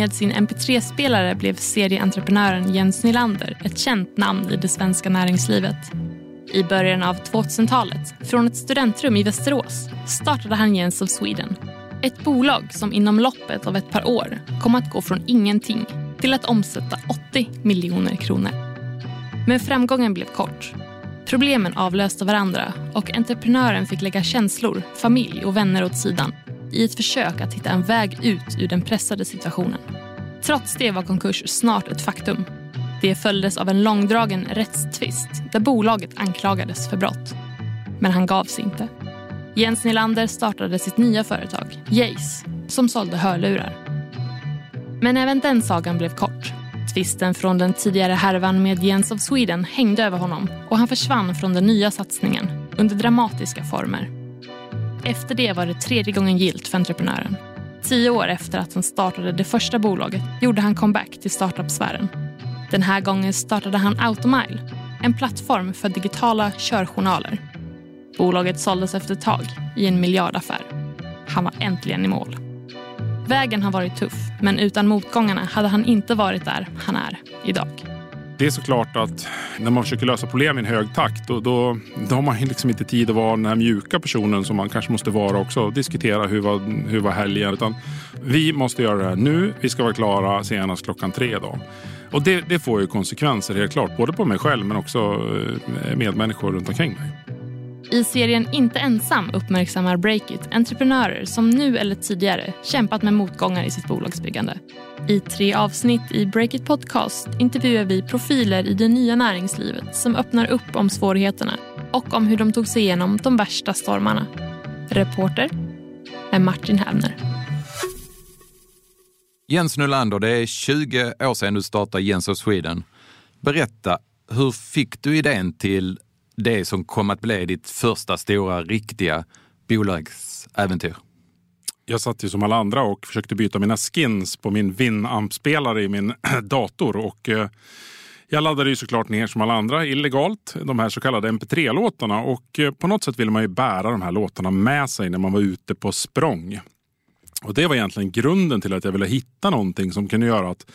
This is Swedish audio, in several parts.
Med sin mp3-spelare blev serieentreprenören Jens Nylander ett känt namn i det svenska näringslivet. I början av 2000-talet, från ett studentrum i Västerås, startade han Jens of Sweden. Ett bolag som inom loppet av ett par år kom att gå från ingenting till att omsätta 80 miljoner kronor. Men framgången blev kort. Problemen avlöste varandra och entreprenören fick lägga känslor, familj och vänner åt sidan i ett försök att hitta en väg ut ur den pressade situationen. Trots det var konkurs snart ett faktum. Det följdes av en långdragen rättstvist där bolaget anklagades för brott. Men han gav sig inte. Jens Nylander startade sitt nya företag, Jace, som sålde hörlurar. Men även den sagan blev kort. Tvisten från den tidigare härvan med Jens of Sweden hängde över honom och han försvann från den nya satsningen under dramatiska former. Efter det var det tredje gången gilt för entreprenören. Tio år efter att han startade det första bolaget gjorde han comeback till startup-sfären. Den här gången startade han Automile, en plattform för digitala körjournaler. Bolaget såldes efter ett tag i en miljardaffär. Han var äntligen i mål. Vägen har varit tuff, men utan motgångarna hade han inte varit där han är idag. Det är såklart att när man försöker lösa problem i en hög takt då, då, då har man liksom inte tid att vara den här mjuka personen som man kanske måste vara också och diskutera hur var, hur var helgen. Utan vi måste göra det här nu. Vi ska vara klara senast klockan tre idag. Och det, det får ju konsekvenser helt klart, både på mig själv men också eh, medmänniskor runt omkring mig. I serien Inte ensam uppmärksammar Breakit entreprenörer som nu eller tidigare kämpat med motgångar i sitt bolagsbyggande. I tre avsnitt i Breakit Podcast intervjuar vi profiler i det nya näringslivet som öppnar upp om svårigheterna och om hur de tog sig igenom de värsta stormarna. Reporter är Martin Hävner. Jens Nylander, det är 20 år sedan du startade Jens of Sweden. Berätta, hur fick du idén till det som kom att bli ditt första stora, riktiga bolagsäventyr? Jag satt ju som alla andra och försökte byta mina skins på min Winamp-spelare i min dator. Och eh, jag laddade ju såklart ner som alla andra illegalt de här så kallade mp3-låtarna. Och eh, på något sätt ville man ju bära de här låtarna med sig när man var ute på språng. Och Det var egentligen grunden till att jag ville hitta någonting som kunde göra att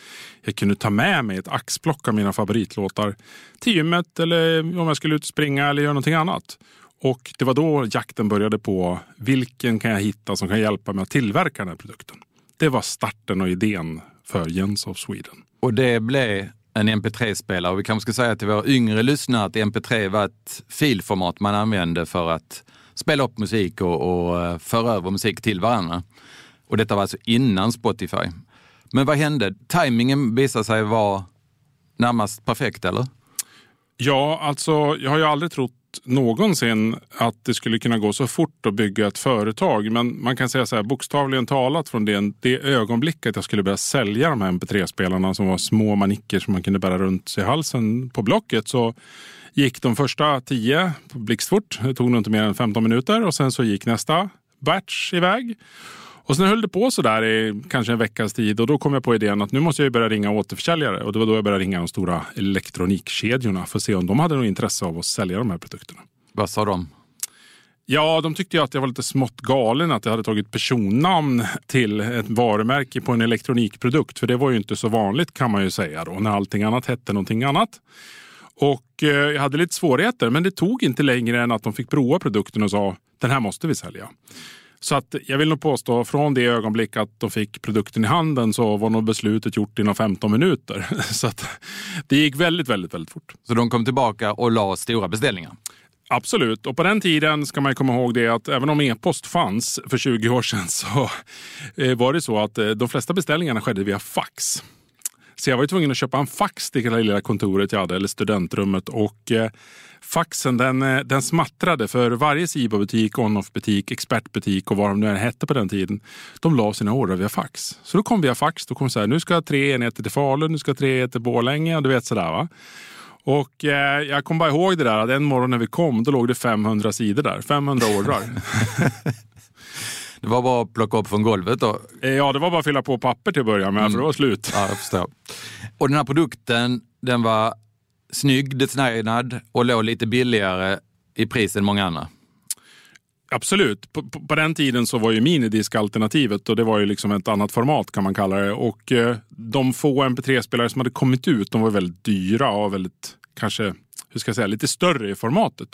jag kunde ta med mig ett axplock av mina favoritlåtar till gymmet eller om jag skulle ut och springa eller göra någonting annat. Och det var då jakten började på vilken kan jag hitta som kan hjälpa mig att tillverka den här produkten. Det var starten och idén för Jens of Sweden. Och det blev en mp3-spelare. Och vi kanske ska säga till våra yngre lyssnare att mp3 var ett filformat man använde för att spela upp musik och, och eh, föra över musik till varandra. Och detta var alltså innan Spotify. Men vad hände? Timingen visade sig vara närmast perfekt, eller? Ja, alltså jag har ju aldrig trott någonsin att det skulle kunna gå så fort att bygga ett företag. Men man kan säga så här, bokstavligen talat från det, det ögonblicket jag skulle börja sälja de här mp3-spelarna som var små manicker som man kunde bära runt sig i halsen på Blocket så gick de första tio blixtfort. Det tog nog inte mer än 15 minuter och sen så gick nästa batch iväg. Och sen höll det på så där i kanske en veckas tid och då kom jag på idén att nu måste jag börja ringa återförsäljare. Och det var då jag började ringa de stora elektronikkedjorna för att se om de hade något intresse av att sälja de här produkterna. Vad sa de? Ja, de tyckte att jag var lite smått galen att jag hade tagit personnamn till ett varumärke på en elektronikprodukt. För det var ju inte så vanligt kan man ju säga då, när allting annat hette någonting annat. Och eh, jag hade lite svårigheter, men det tog inte längre än att de fick prova produkten och sa den här måste vi sälja. Så att jag vill nog påstå från det ögonblick att de fick produkten i handen så var nog beslutet gjort inom 15 minuter. Så att det gick väldigt, väldigt, väldigt fort. Så de kom tillbaka och la stora beställningar? Absolut, och på den tiden ska man komma ihåg det att även om e-post fanns för 20 år sedan så eh, var det så att eh, de flesta beställningarna skedde via fax. Så jag var tvungen att köpa en fax till det lilla kontoret jag hade, eller studentrummet. Och eh, faxen den, eh, den smattrade för varje Siba-butik, on-off-butik, expertbutik och vad de nu hette på den tiden. De la sina ordrar via fax. Så då kom via fax, då kom så här, nu ska tre enheter till Falun, nu ska tre enheter till Borlänge, du vet sådär va. Och eh, jag kommer bara ihåg det där att en morgon när vi kom, då låg det 500 sidor där. 500 ordrar. Det var bara att plocka upp från golvet då? Eh, ja, det var bara att fylla på papper till att börja med, mm. för det var slut. Ja, jag förstår. Och den här produkten, den var snygg, designad och låg lite billigare i pris än många andra? Absolut. På, på, på, den tiden så var ju minidisk alternativet och det var ju liksom ett annat format kan man kalla det. Och eh, de få MP3-spelare som hade kommit ut, de var väldigt dyra och väldigt, kanske, hur ska jag säga, lite större i formatet.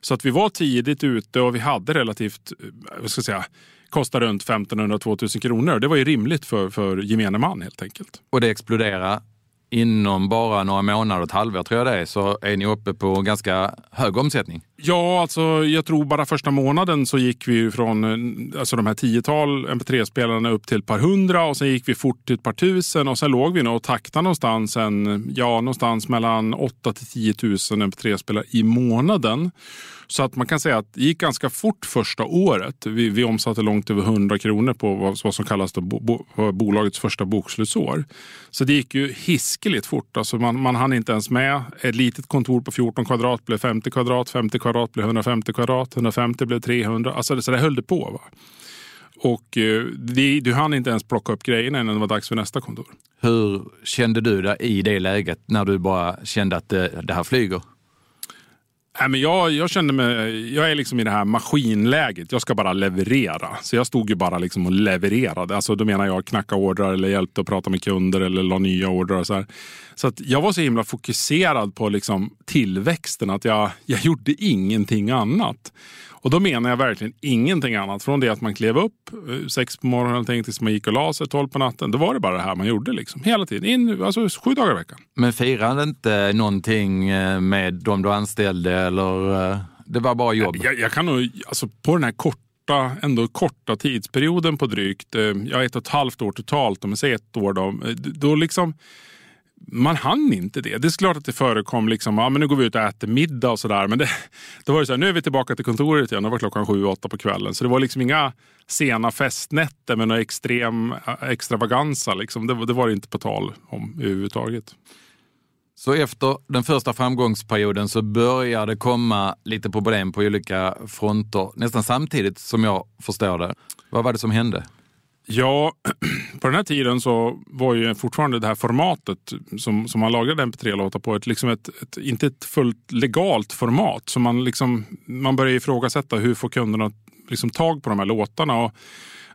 Så att vi var tidigt ute och vi hade relativt, eh, vad ska jag säga, kostade runt 1500-2000 kronor. Det var ju rimligt för, för gemene man helt enkelt. Och det exploderade inom bara några månader, ett halvår tror jag det är, så är ni uppe på ganska hög omsättning. Ja, alltså jag tror bara första månaden så gick vi från alltså de här tiotal MP3-spelarna upp till ett par hundra och sen gick vi fort till ett par tusen och sen låg vi nog och taktade någonstans, en, ja, någonstans mellan 8 till 10 000 MP3-spelare i månaden. Så att man kan säga att det gick ganska fort första året. Vi, vi omsatte långt över 100 kronor på vad, vad som kallas bo, bo, bolagets första bokslutsår. Så det gick ju hiskeligt fort. Alltså man, man hann inte ens med. Ett litet kontor på 14 kvadrat blev 50 kvadrat, 50 kvadrat blev 150 kvadrat, 150 blev 300. Alltså så det höll det på. Va? Och eh, det, du hann inte ens plocka upp grejerna innan det var dags för nästa kontor. Hur kände du dig i det läget när du bara kände att det, det här flyger? Nej, men jag, jag kände mig, jag är liksom i det här maskinläget. Jag ska bara leverera. Så jag stod ju bara liksom och levererade. Alltså, då menar jag knacka ordrar eller hjälpte att prata med kunder eller la nya ordrar. så här. så att jag var så himla fokuserad på liksom tillväxten att jag, jag gjorde ingenting annat. Och då menar jag verkligen ingenting annat. Från det att man klev upp eh, sex på morgonen tills man gick och la sig tolv på natten. Då var det bara det här man gjorde liksom. hela tiden. In, alltså sju dagar i veckan. Men firade inte någonting eh, med de du anställde eller eh, det var bara jobb? Jag, jag kan nog, alltså på den här korta ändå korta tidsperioden på drygt, ja, ett och ett halvt år totalt, om jag säger ett år då, då liksom man hann inte det. Det är klart att det förekom, liksom, ja, men nu går vi ut och äter middag och sådär. Men det, då var det så här, nu är vi tillbaka till kontoret igen. Det var klockan sju, åtta på kvällen. Så det var liksom inga sena festnätter med någon extrem eh, extravaganza. Liksom. Det, det var det inte på tal om överhuvudtaget. Så efter den första framgångsperioden så började det komma lite problem på olika fronter nästan samtidigt som jag förstår det. Vad var det som hände? Ja, på den här tiden så var ju fortfarande det här formatet som, som man lagrade mp3-låtar på ett, liksom ett, ett, inte ett fullt legalt format. Så man, liksom, man började ifrågasätta hur får kunderna liksom tag på de här låtarna. Och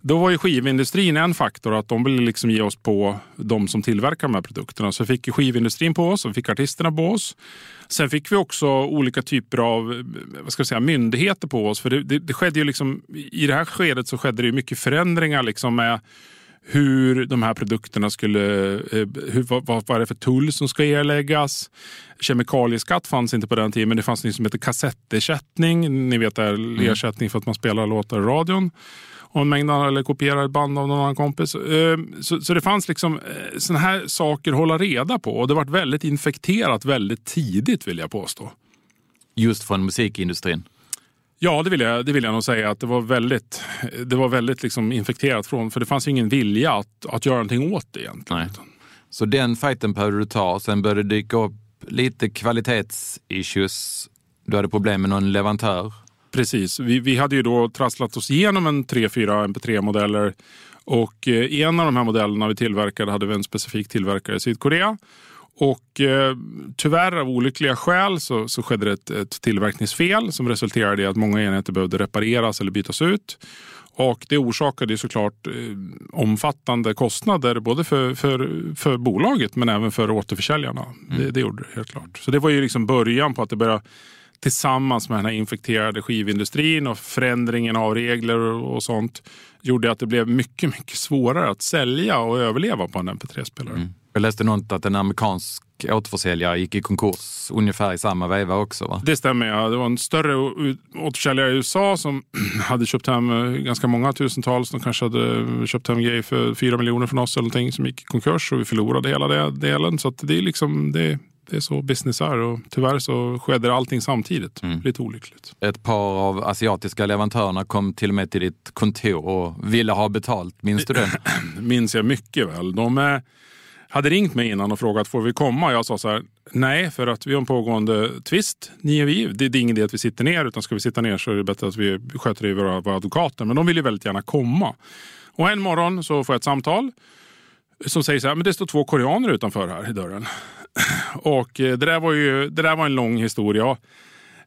då var ju skivindustrin en faktor, att de ville liksom ge oss på de som tillverkar de här produkterna. Så fick skivindustrin på oss och fick artisterna på oss. Sen fick vi också olika typer av vad ska jag säga, myndigheter på oss. För det, det, det skedde ju liksom, I det här skedet så skedde det mycket förändringar liksom med hur de här produkterna skulle, eh, hur, vad, vad är det för tull som ska erläggas. Kemikalieskatt fanns inte på den tiden men det fanns något som heter kassettersättning. Ni vet det är mm. ersättning för att man spelar låtar i radion en mängd eller kopierar ett band av någon annan kompis. Eh, så, så det fanns liksom eh, sådana här saker att hålla reda på och det var väldigt infekterat väldigt tidigt vill jag påstå. Just från musikindustrin? Ja, det vill, jag, det vill jag nog säga. att Det var väldigt, det var väldigt liksom infekterat från, för det fanns ingen vilja att, att göra någonting åt det egentligen. Nej. Så den fighten behövde du ta. Sen började det dyka upp lite kvalitetsissues. Du hade problem med någon leverantör. Precis. Vi, vi hade ju då trasslat oss igenom en 3-4 MP3-modeller. Och eh, i en av de här modellerna vi tillverkade hade vi en specifik tillverkare i Sydkorea. Och eh, tyvärr av olyckliga skäl så, så skedde det ett, ett tillverkningsfel som resulterade i att många enheter behövde repareras eller bytas ut. Och det orsakade såklart eh, omfattande kostnader både för, för, för bolaget men även för återförsäljarna. Mm. Det, det gjorde det helt klart. Så det var ju liksom början på att det började tillsammans med den här infekterade skivindustrin och förändringen av regler och sånt gjorde att det blev mycket, mycket svårare att sälja och överleva på en MP3-spelare. Mm. Jag läste något att en amerikansk återförsäljare gick i konkurs ungefär i samma veva också. Va? Det stämmer, ja. Det var en större återförsäljare i USA som hade köpt hem eh, ganska många tusentals. De kanske hade köpt hem grejer för fyra miljoner från oss eller någonting som gick i konkurs och vi förlorade hela den delen. Så det är liksom, det, det är så business är och tyvärr så skedde allting samtidigt. Mm. Lite olyckligt. Ett par av asiatiska leverantörerna kom till och med till ditt kontor och ville ha betalt. Minns du det? Minns jag mycket väl. De är, hade ringt mig innan och frågat får vi komma. Jag sa så här, nej för att vi har en pågående tvist. Ni och vi. Det, är ingen idé att vi sitter ner utan ska vi sitta ner så är det bättre att vi sköter det i våra, våra advokater. Men de vill ju väldigt gärna komma. Och en morgon så får jag ett samtal som säger så här, men det står två koreaner utanför här i dörren. Och eh, det där var ju det där var en lång historia.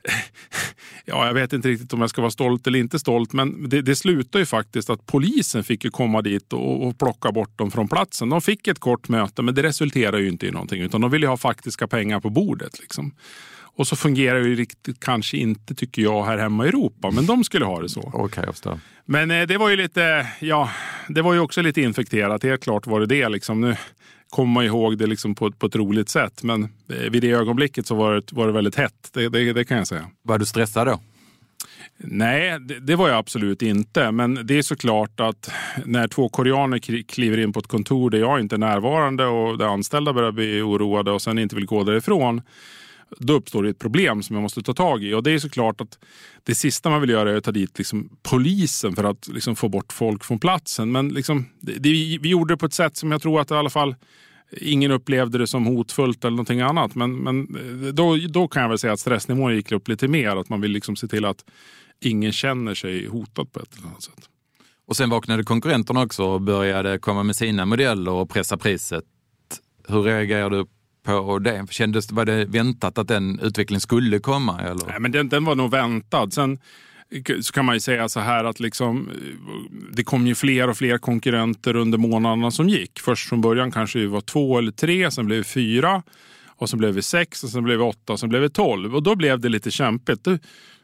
ja, jag vet inte riktigt om jag ska vara stolt eller inte stolt, men det, det slutar ju faktiskt att polisen fick ju komma dit och, och plocka bort dem från platsen. De fick ett kort möte, men det resulterar ju inte i någonting, utan de vill ju ha faktiska pengar på bordet. Liksom. Och så fungerar det ju riktigt kanske inte, tycker jag, här hemma i Europa. Men de skulle ha det så. Okay. Men eh, det var ju lite, ja, det var ju också lite infekterat. Helt klart var det det. Liksom. Nu kommer man ihåg det liksom på, på ett roligt sätt. Men eh, vid det ögonblicket så var det, var det väldigt hett. Det, det, det kan jag säga. Var du stressad då? Nej, det, det, var jag absolut inte. Men det är såklart att när två koreaner kliver in på ett kontor där jag inte är närvarande och där anställda börjar bli oroade och sen inte vill gå därifrån då uppstår det ett problem som jag måste ta tag i. Och det är såklart att det sista man vill göra är att ta dit liksom polisen för att liksom få bort folk från platsen. Men liksom, det, det, vi gjorde det på ett sätt som jag tror att i alla fall ingen upplevde det som hotfullt eller någonting annat. Men, men eh, då, då kan jag väl säga att stressnivån gick upp lite mer. Att man vill liksom se till att ingen känner sig hotad på ett eller annat sätt. Och sen vaknade konkurrenterna också och började komma med sina modeller och pressa priset. Hur reagerade du på det? Kändes, var det väntat att den utvecklingen skulle komma? Eller? Nej, men den, den var nog väntad. Sen så kan man ju säga så här att liksom, eh, det kom ju fler och fler konkurrenter under månaderna som gick. Först från början kanske vi var två eller tre, sen blev vi fyra. Och sen blev vi sex, och sen blev vi åtta och sen blev vi tolv. Och då blev det lite kämpigt. Det,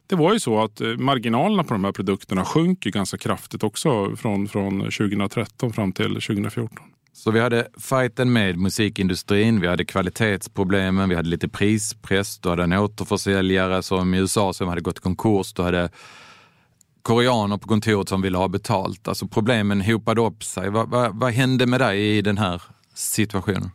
det var ju så att eh, marginalerna på de här produkterna sjönk ganska kraftigt också från, från 2013 fram till 2014. Så vi hade fighten med musikindustrin, vi hade kvalitetsproblemen, vi hade lite prispress, du hade en återförsäljare som i USA som hade gått i konkurs, du hade koreaner på kontoret som ville ha betalt. Alltså problemen hopade upp sig. Vad, vad, vad hände med dig i den här situationen?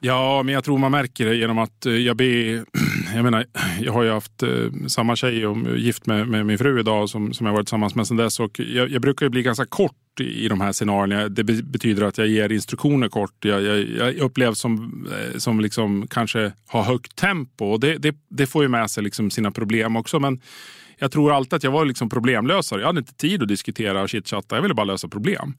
Ja, men jag tror man märker det genom att eh, jag ber... Jag menar, jag har ju haft eh, samma tjej och gift med, med min fru idag som, som jag varit tillsammans med sedan dess. Och jag, jag brukar bli ganska kort i de här scenarierna. Det betyder att jag ger instruktioner kort. Jag, jag, jag upplevs som, eh, som liksom kanske har högt tempo. Och det, det, det får ju med sig liksom sina problem också. Men jag tror alltid att jag var liksom problemlösare. Jag hade inte tid att diskutera och chitchatta. Jag ville bara lösa problem.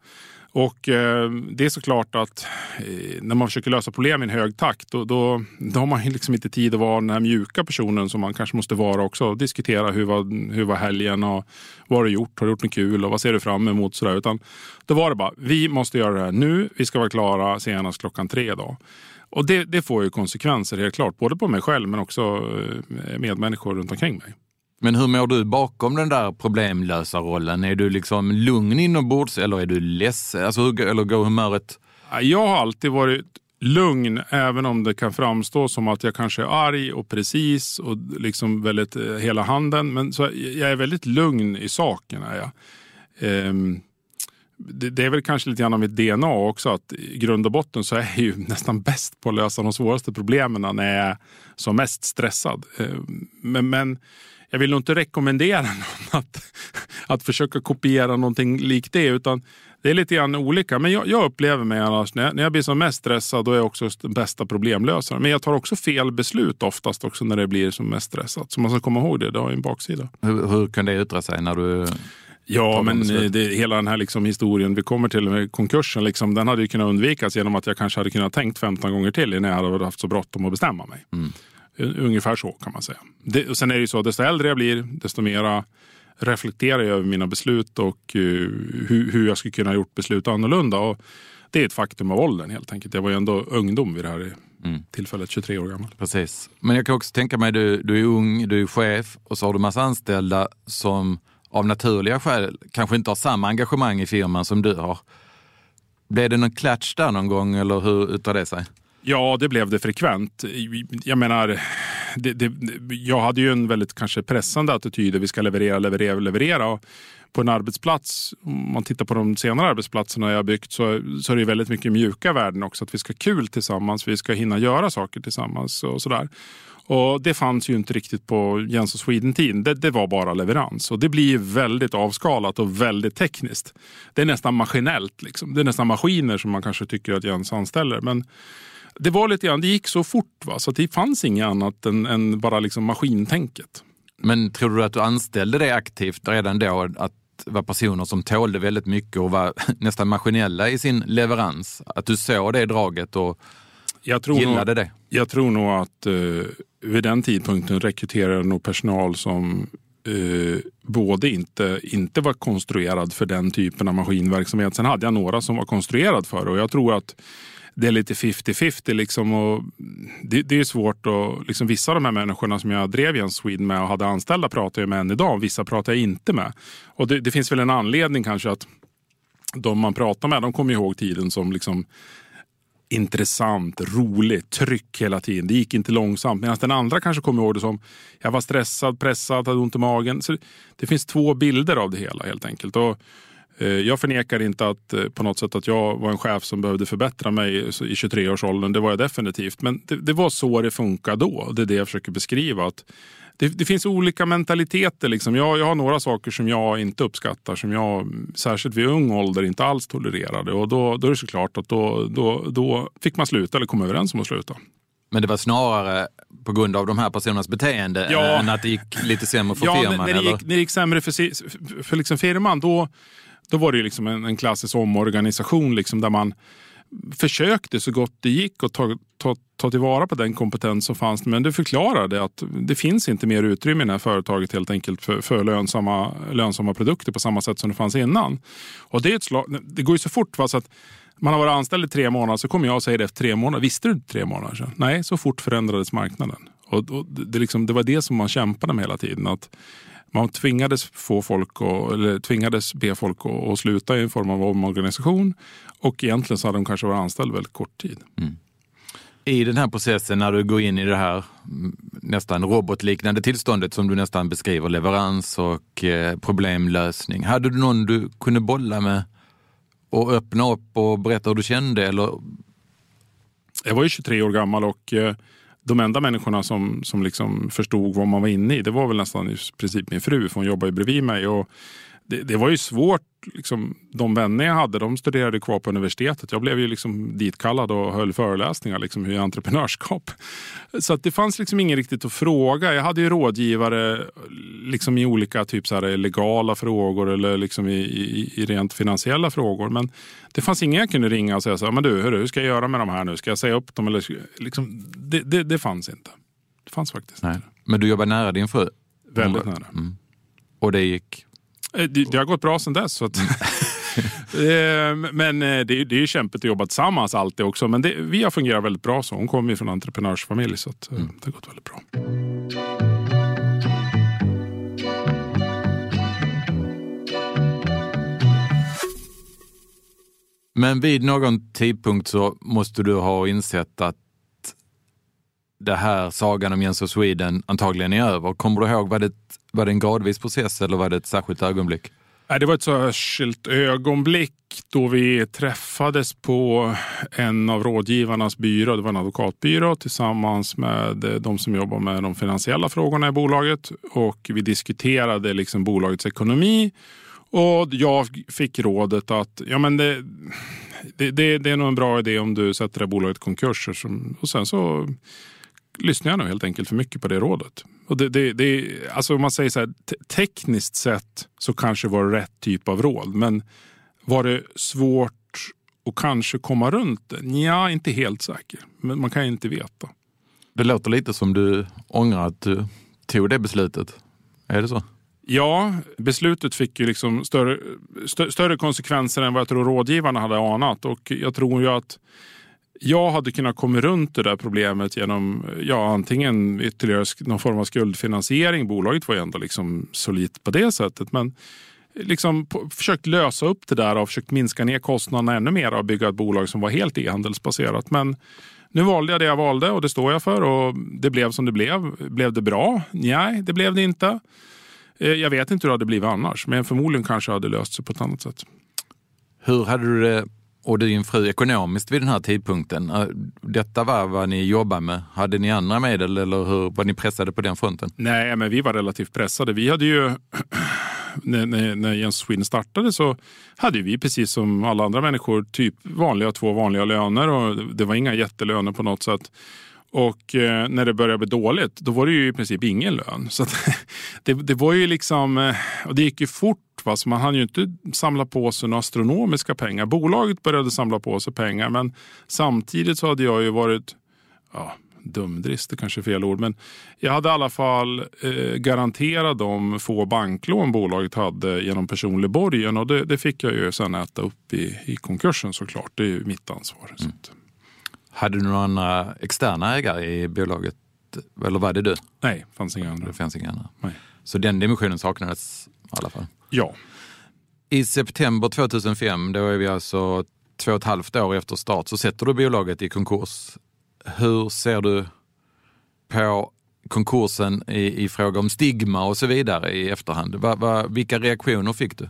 Och eh, det är såklart att eh, när man försöker lösa problem i en hög takt då, då, då har man liksom inte tid att vara den här mjuka personen som man kanske måste vara också. Och diskutera hur var, hur var helgen och vad har du gjort? Har du gjort något kul och vad ser du fram emot? Sådär. Utan då var det bara, vi måste göra det här nu. Vi ska vara klara senast klockan tre idag. Och det, det får ju konsekvenser helt klart, både på mig själv men också eh, medmänniskor runt omkring mig. Men hur mår du bakom den där problemlösa rollen? Är du liksom lugn inombords eller är du ledsen? Alltså, eller går humöret? Jag har alltid varit lugn, även om det kan framstå som att jag kanske är arg och precis och liksom väldigt eh, hela handen. Men så jag är väldigt lugn i saken. Är jag. Ehm, det, det, är väl kanske lite grann av mitt DNA också att i grund och botten så är jag ju nästan bäst på att lösa de svåraste problemen när jag är som mest stressad. Ehm, men, men jag vill nog inte rekommendera någon att, att försöka kopiera någonting likt det. Utan det är lite grann olika. Men jag, jag upplever mig annars, när jag, när jag blir som mest stressad, då är jag också den bästa problemlösaren. Men jag tar också fel beslut oftast också när det blir som mest stressat. Så man ska komma ihåg det, det har en baksida. Hur, hur kan det yttra sig när du Ja, men det, hela den här liksom historien, vi kommer till med konkursen, liksom, den hade ju kunnat undvikas genom att jag kanske hade kunnat tänkt 15 gånger till innan jag hade haft så bråttom att bestämma mig. Mm. Ungefär så kan man säga. Det, och sen är det ju så, desto äldre jag blir, desto mera reflekterar jag över mina beslut och uh, hur, hur jag skulle kunna ha gjort beslut annorlunda. Och det är ett faktum av åldern helt enkelt. Jag var ju ändå ungdom vid det här mm. tillfället, 23 år gammal. Precis. Men jag kan också tänka mig, du, du är ung, du är chef och så har du massa anställda som av naturliga skäl kanske inte har samma engagemang i firman som du har. Blev det någon klatsch där någon gång eller hur yttrar det sig? Ja, det blev det frekvent. Jag menar, det, det, jag hade ju en väldigt kanske pressande attityd. Vi ska leverera, leverera, leverera. på en arbetsplats, om man tittar på de senare arbetsplatserna jag byggt, så, så är det väldigt mycket mjuka värden också. Att vi ska ha kul tillsammans, vi ska hinna göra saker tillsammans och sådär. Och det fanns ju inte riktigt på Jens och Sweden-tiden. Det, det, var bara leverans. Och det blir väldigt avskalat och väldigt tekniskt. Det är nästan maskinellt. Liksom. Det är nästan maskiner som man kanske tycker att Jens anställer. Men det var lite grann, det gick så fort va? så det fanns inget annat än, än bara liksom maskintänket. Men tror du att du anställde det aktivt redan då? Att vara personer som tålde väldigt mycket och var nästan maskinella i sin leverans? Att du såg det draget och jag tror gillade nog, det? Jag tror nog att uh, vid den tidpunkten rekryterade nog personal som eh, både inte, inte var konstruerad för den typen av maskinverksamhet. Sen hade jag några som var konstruerad för det och jag tror att det är lite 50-50. Liksom och det, det, är svårt att... Liksom vissa av de här människorna som jag drev Jens Sweden med och hade anställda pratar jag med än idag. Vissa pratar jag inte med. Och det, det, finns väl en anledning kanske att de man pratar med de kommer ihåg tiden som liksom intressant, roligt, tryck hela tiden. Det gick inte långsamt. Medan den andra kanske kommer ihåg det som jag var stressad, pressad, hade ont i magen. Så det finns två bilder av det hela helt enkelt. Och jag förnekar inte att eh, på något sätt att jag var en chef som behövde förbättra mig i 23-årsåldern. Det var jag definitivt. Men det, det, var så det funkade då. Det är det jag försöker beskriva. Att det, det finns olika mentaliteter. Liksom. Jag, jag, har några saker som jag inte uppskattar. Som jag, särskilt vid ung ålder, inte alls tolererade. Och då, då är det såklart att då, då, då fick man sluta eller komma överens om att sluta. Men det var snarare på grund av de här personernas beteende ja. än att det gick lite sämre för ja, firman? När det, gick, när det gick sämre för, för liksom firman, då, då var det liksom en, en klassisk omorganisation liksom, där man försökte så gott det gick att ta, ta, ta tillvara på den kompetens som fanns. Men det förklarade att det finns inte mer utrymme i det här företaget helt enkelt för, för lönsamma, lönsamma produkter på samma sätt som det fanns innan. Och det, är ett slag, det går ju så fort. Va, så att man har varit anställd i tre månader så kommer jag och säger det efter tre månader. Visste du inte tre månader sedan? Nej, så fort förändrades marknaden. Och, och det, liksom, det var det som man kämpade med hela tiden. Att man tvingades, få folk att, eller tvingades be folk att, att sluta i en form av omorganisation. Och egentligen så hade de kanske varit anställda väldigt kort tid. Mm. I den här processen när du går in i det här nästan robotliknande tillståndet som du nästan beskriver, leverans och eh, problemlösning. Hade du någon du kunde bolla med och öppna upp och berätta hur du kände? Eller? Jag var ju 23 år gammal och eh, de enda människorna som, som liksom förstod vad man var inne i, det var väl nästan i princip min fru, för hon jobbar ju bredvid mig. Och det, det var ju svårt. Liksom, de vänner jag hade, de studerade kvar på universitetet. Jag blev ju liksom ditkallad och höll föreläsningar liksom, i entreprenörskap. Så att det fanns liksom ingen riktigt att fråga. Jag hade ju rådgivare liksom, i olika typ så här, legala frågor eller liksom i, i, i rent finansiella frågor. Men det fanns ingen jag kunde ringa och säga så här, men du, hur, hur ska jag göra med de här nu? Ska jag säga upp dem? Eller, liksom, det, det, det fanns inte. Det fanns faktiskt Nej. inte. Men du jobbar nära din fru? Väldigt nära. Mm. Och det gick det, det har gått bra sedan dess. Så att, eh, men eh, det, är, det är kämpigt att jobba tillsammans alltid också. Men det, vi har fungerat väldigt bra så. Hon kommer ju från en entreprenörsfamilj så att, mm. det har gått väldigt bra. Men vid någon tidpunkt så måste du ha insett att det här sagan om Jens och Sweden antagligen är över. Kommer du ihåg, var det, var det en gradvis process eller var det ett särskilt ögonblick? Det var ett särskilt ögonblick då vi träffades på en av rådgivarnas byrå. Det var en advokatbyrå tillsammans med eh, de som jobbar med de finansiella frågorna i bolaget. Och vi diskuterade liksom bolagets ekonomi. Och jag fick rådet att ja, men det, det, det, det är nog en bra idé om du sätter det bolaget i konkurs. Och sen så lyssnar jag nog helt enkelt för mycket på det rådet. Och det, det, det, alltså om man säger så här, tekniskt sett så kanske var det rätt typ av råd. Men var det svårt att kanske komma runt det? Ja, inte helt säker. Men man kan inte veta. Det låter lite som du ångrar att du tog det beslutet. Är det så? Ja, beslutet fick ju liksom större, stö, större konsekvenser än vad jag tror rådgivarna hade anat. Och jag tror ju att jag hade kunnat komma runt det där problemet genom ja, antingen ytterligare någon form av skuldfinansiering. Bolaget var ju ändå liksom solitt på det sättet. Men liksom på, försökt lösa upp det där och försökt minska ner kostnaderna ännu mer och bygga ett bolag som var helt e-handelsbaserat. Men nu valde jag det jag valde och det står jag för och det blev som det blev. Blev det bra? Nej, det blev det inte. Eh, jag vet inte hur det hade blivit annars, men förmodligen kanske hade löst sig på ett annat sätt. Hur hade du det och din fru ekonomiskt vid den här tidpunkten. Eh, detta var vad ni jobbade med. Hade ni andra medel eller hur var ni pressade på den fronten? Nej, men vi var relativt pressade. Vi hade ju när, när, när Jens Sweden startade så hade vi precis som alla andra människor typ vanliga två vanliga löner och det var inga jättelöner på något sätt. Och eh, när det började bli dåligt, då var det ju i princip ingen lön. Så det, det, var ju liksom, eh, och det gick ju fort. Va? Så man hann ju inte samla på sig några astronomiska pengar. Bolaget började samla på sig pengar, men samtidigt så hade jag ju varit ja, dumdrist, det kanske är fel ord. Men jag hade i alla fall eh, garanterat de få banklån bolaget hade genom personlig borgen. Och det, det, fick jag ju sen äta upp i, i konkursen såklart. Det är ju mitt ansvar. Mm. Hade du några andra externa ägare i bolaget? Eller var det du? Nej, fanns inga andra. Det fanns inga andra. Nej. Så den dimensionen saknades i alla fall? Ja. I september 2005, då är vi alltså två och ett halvt år efter start, så sätter du bolaget i konkurs. Hur ser du på konkursen i, i fråga om stigma och så vidare i efterhand? Va, va, vilka reaktioner fick du?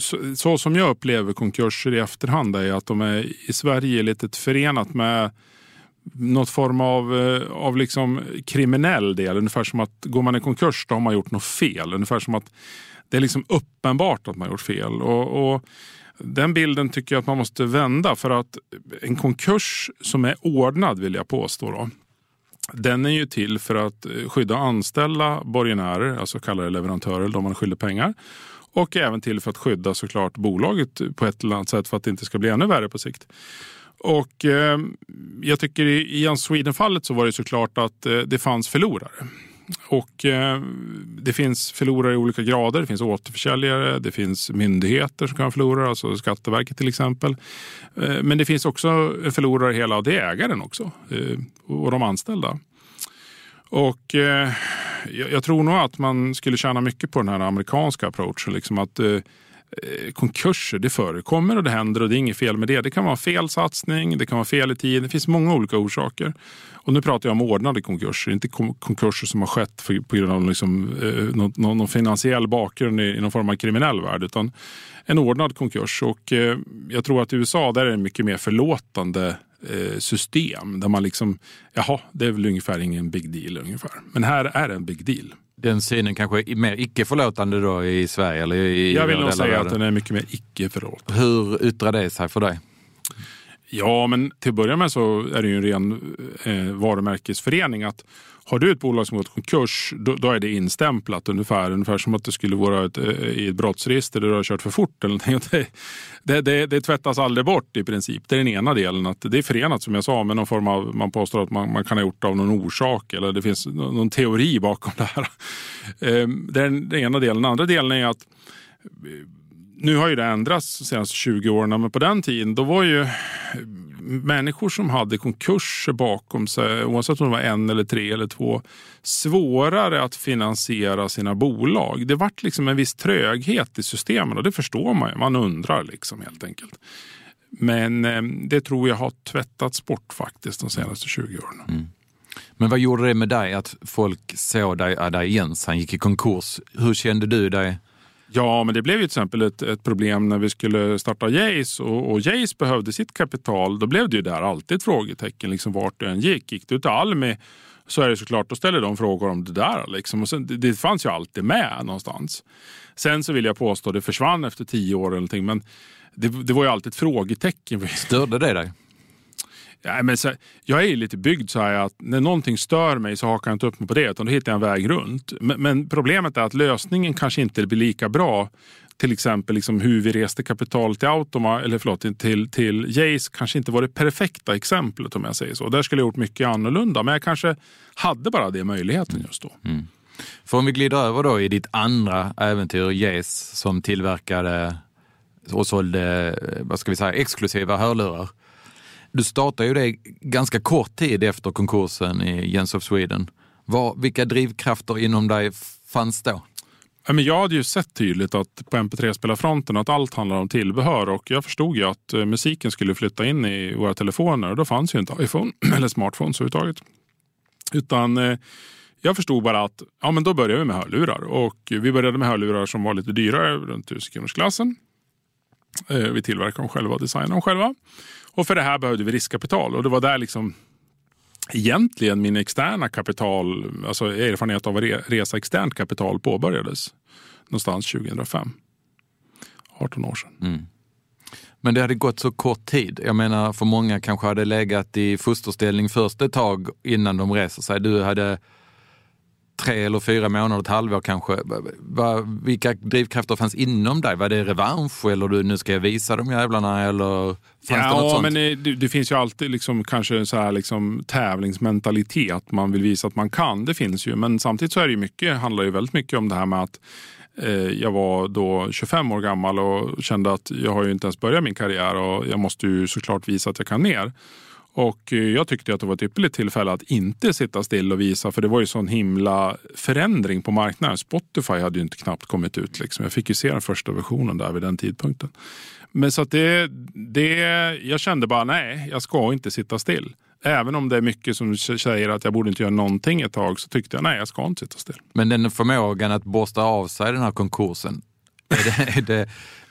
Så, så, som jag upplever konkurser i efterhand är att de är i Sverige lite förenat med något form av, eh, av liksom kriminell del. Ungefär som att går man i konkurs då har man gjort något fel. Ungefär som att det är liksom uppenbart att man har gjort fel. Och, och, den bilden tycker jag att man måste vända för att en konkurs som är ordnad vill jag påstå. Då, den är ju till för att eh, skydda anställda borgenärer, alltså kallade leverantörer, de man skyller pengar. Och även till för att skydda såklart bolaget på ett eller annat sätt för att det inte ska bli ännu värre på sikt. Och eh, jag tycker i Jan Sweden-fallet så var det såklart att eh, det fanns förlorare. Och eh, det finns förlorare i olika grader. Det finns återförsäljare, det finns myndigheter som kan förlora, alltså Skatteverket till exempel. Eh, men det finns också förlorare hela och det är ägaren också eh, och de anställda. Och eh, jag tror nog att man skulle tjäna mycket på den här amerikanska approachen. Liksom att Eh, Eh, konkurser, det förekommer och det händer och det är inget fel med det. Det kan vara fel satsning, det kan vara fel i tid. Det finns många olika orsaker. Och nu pratar jag om ordnade konkurser, inte konkurser som har skett för, på grund av liksom, eh, någon, någon, finansiell bakgrund i, i någon form av kriminell värld. Utan en ordnad konkurs. Och eh, jag tror att i USA där är det mycket mer förlåtande eh, system. Där man liksom, jaha, det är väl ungefär ingen big deal ungefär. Men här är det en big deal den synen kanske är mer icke-förlåtande då i Sverige? Eller i jag vill nog säga att den är mycket mer icke-förlåtande. Hur yttrar det sig för dig? Ja, men till att börja med så är det ju en ren eh, varumärkesförening. att har du ett bolag som gått konkurs, då, då, är det instämplat ungefär. Ungefär som att det skulle vara ett, eh, i ett brottsregister där du har kört för fort. Eller det, det, det, det tvättas aldrig bort i princip. Det är den ena delen. Att det är förenat som jag sa med någon form av, man påstår att man, man kan ha gjort det av någon orsak eller det finns någon teori bakom det här. Ehm, det är den ena delen. Den andra delen är att eh, nu har ju det ändrats de senaste 20 åren, men på den tiden då var ju människor som hade konkurser bakom sig, oavsett om det var en eller tre eller två, svårare att finansiera sina bolag. Det vart liksom en viss tröghet i systemen och det förstår man ju. Man undrar liksom helt enkelt. Men eh, det tror jag har tvättats bort faktiskt de senaste 20 åren. Mm. Men vad gjorde det med dig att folk såg dig, äh, dig Jens, han gick i konkurs. Hur kände du dig Ja, men det blev ju till exempel ett, ett problem när vi skulle starta Jace och, och Jace behövde sitt kapital. Då blev det ju där alltid ett frågetecken liksom vart du än gick. Gick du till Almi så är det såklart, då ställer de frågor om det där. Liksom. Och sen, det, det fanns ju alltid med någonstans. Sen så vill jag påstå, det försvann efter tio år eller någonting, men det, det var ju alltid ett frågetecken. Störde det dig? Ja, men så, jag är lite byggd så här att när någonting stör mig så hakar jag inte upp mig på det utan då hittar jag en väg runt. Men, men problemet är att lösningen kanske inte blir lika bra. Till exempel liksom hur vi reste kapital till Automa, eller förlåt, till, till Jace kanske inte var det perfekta exemplet om jag säger så. Där skulle jag gjort mycket annorlunda men jag kanske hade bara det möjligheten just då. Mm. För om vi glider över då i ditt andra äventyr, Jace, som tillverkade och sålde vad ska vi säga, exklusiva hörlurar. Du startade ju det ganska kort tid efter konkursen i Jens of Sweden. Var, vilka drivkrafter inom dig fanns då? Jag hade ju sett tydligt att på MP3-spelarfronten att allt handlar om tillbehör och jag förstod ju att eh, musiken skulle flytta in i våra telefoner och då fanns ju inte iPhone eller smartphones överhuvudtaget. Utan eh, jag förstod bara att ja, men då började vi med hörlurar och vi började med hörlurar som var lite dyrare, runt 1000 kronors klassen. Eh, vi tillverkade dem själva och designade dem själva. Och för det här behövde vi riskkapital och det var där liksom egentligen min externa kapital, alltså erfarenhet av att resa externt kapital påbörjades. Någonstans 2005. 18 år sedan. Mm. Men det hade gått så kort tid. Jag menar, för många kanske hade legat i fosterställning först ett tag innan de reser sig. Du hade tre eller fyra månader, ett halvår kanske. Va, vilka drivkrafter fanns inom dig? Var det revansch eller du, nu ska jag visa de jävlarna? Eller fanns ja, det något sånt? men det, det, finns ju alltid liksom, kanske så här, liksom, tävlingsmentalitet. Man vill visa att man kan. Det finns ju. Men samtidigt så är det ju mycket, handlar ju väldigt mycket om det här med att eh, jag var då 25 år gammal och kände att jag har ju inte ens börjat min karriär och jag måste ju såklart visa att jag kan mer. Och eh, jag tyckte att det var ett ypperligt tillfälle att inte sitta still och visa för det var ju sån himla förändring på marknaden. Spotify hade ju inte knappt kommit ut. Liksom. Jag fick ju se den första versionen där vid den tidpunkten. Men så att det, det, jag kände bara nej, jag ska inte sitta still. Även om det är mycket som säger att jag borde inte göra någonting ett tag så tyckte jag nej, jag ska inte sitta still. Men den förmågan att borsta av sig den här konkursen, är det, är det,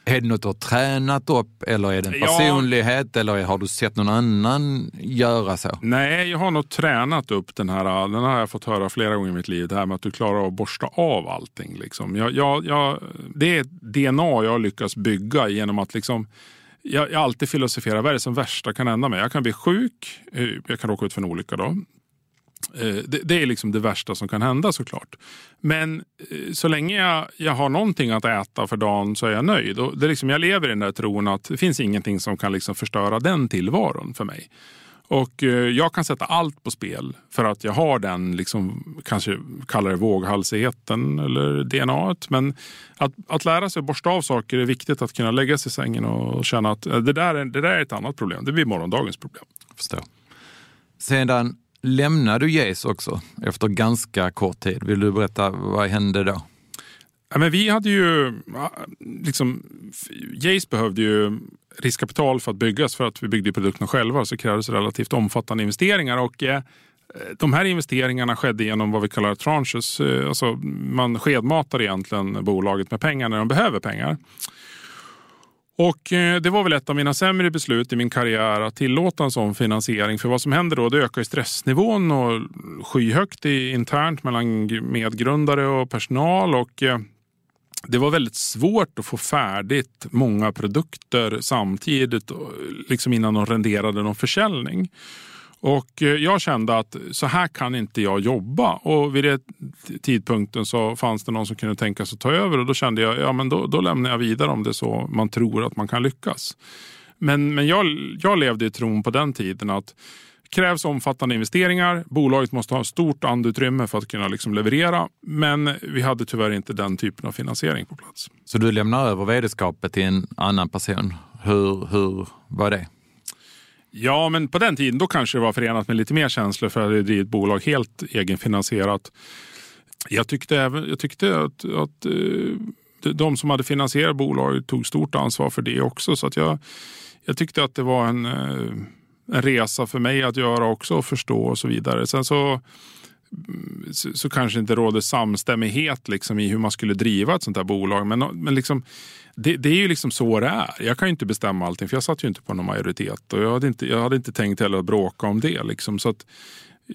är det något du har tränat upp eller är det en personlighet ja. eller har du sett någon annan göra så? Nej, jag har nog tränat upp den här. Den har jag fått höra flera gånger i mitt liv. Det här med att du klarar av att borsta av allting. Liksom. Jag, jag, jag, det är ett DNA jag har lyckats bygga genom att liksom jag, jag alltid filosoferar, vad är det som värsta kan hända mig? Jag kan bli sjuk, eh, jag kan råka ut för en olycka då. Eh, det, det, är liksom det värsta som kan hända såklart. Men eh, så länge jag, jag har någonting att äta för dagen så är jag nöjd. Och det är liksom, jag lever i den där tron att det finns ingenting som kan liksom förstöra den tillvaron för mig. Och eh, jag kan sätta allt på spel för att jag har den, liksom, kanske kallar det våghalsigheten eller DNA. Men att, att lära sig att borsta av saker är viktigt. Att kunna lägga sig i sängen och känna att eh, det där, är, det där är ett annat problem. Det blir morgondagens problem. Förstår. Sedan lämnade du Jace också efter ganska kort tid. Vill du berätta vad hände då? Ja, men vi hade ju, liksom, Jace behövde ju riskkapital för att byggas för att vi byggde produkterna själva så krävdes relativt omfattande investeringar. Och, eh, de här investeringarna skedde genom vad vi kallar tranches. Eh, alltså man skedmatar egentligen bolaget med pengar när de behöver pengar. Och eh, Det var väl ett av mina sämre beslut i min karriär att tillåta en sån finansiering. För vad som händer då, det ökar stressnivån och skyhögt internt mellan medgrundare och personal. Och eh, det var väldigt svårt att få färdigt många produkter samtidigt liksom innan de renderade någon försäljning. Och eh, jag kände att så här kan inte jag jobba. Och vid den tidpunkten så fanns det någon som kunde tänka sig att ta över och då kände jag ja men då, då lämnar jag vidare om det är så man tror att man kan lyckas. Men, men jag, jag levde i tron på den tiden att krävs omfattande investeringar. Bolaget måste ha stort andutrymme för att kunna liksom leverera. Men vi hade tyvärr inte den typen av finansiering på plats. Så du lämnar över vd-skapet till en annan person. Hur, hur var det? Ja, men på den tiden då kanske det var förenat med lite mer känslor för att det är ett bolag helt egenfinansierat. Jag tyckte, även, jag tyckte att, att eh, de som hade finansierat bolaget tog stort ansvar för det också. Så att jag, jag tyckte att det var en, eh, en resa för mig att göra också och förstå och så vidare. Sen så så, så kanske inte råder samstämmighet liksom i hur man skulle driva ett sånt här bolag. Men, men liksom, det, det, är ju liksom så det är. Jag kan ju inte bestämma allting för jag satt ju inte på någon majoritet. Och jag hade inte, jag hade inte tänkt heller att bråka om det. Liksom. Så att,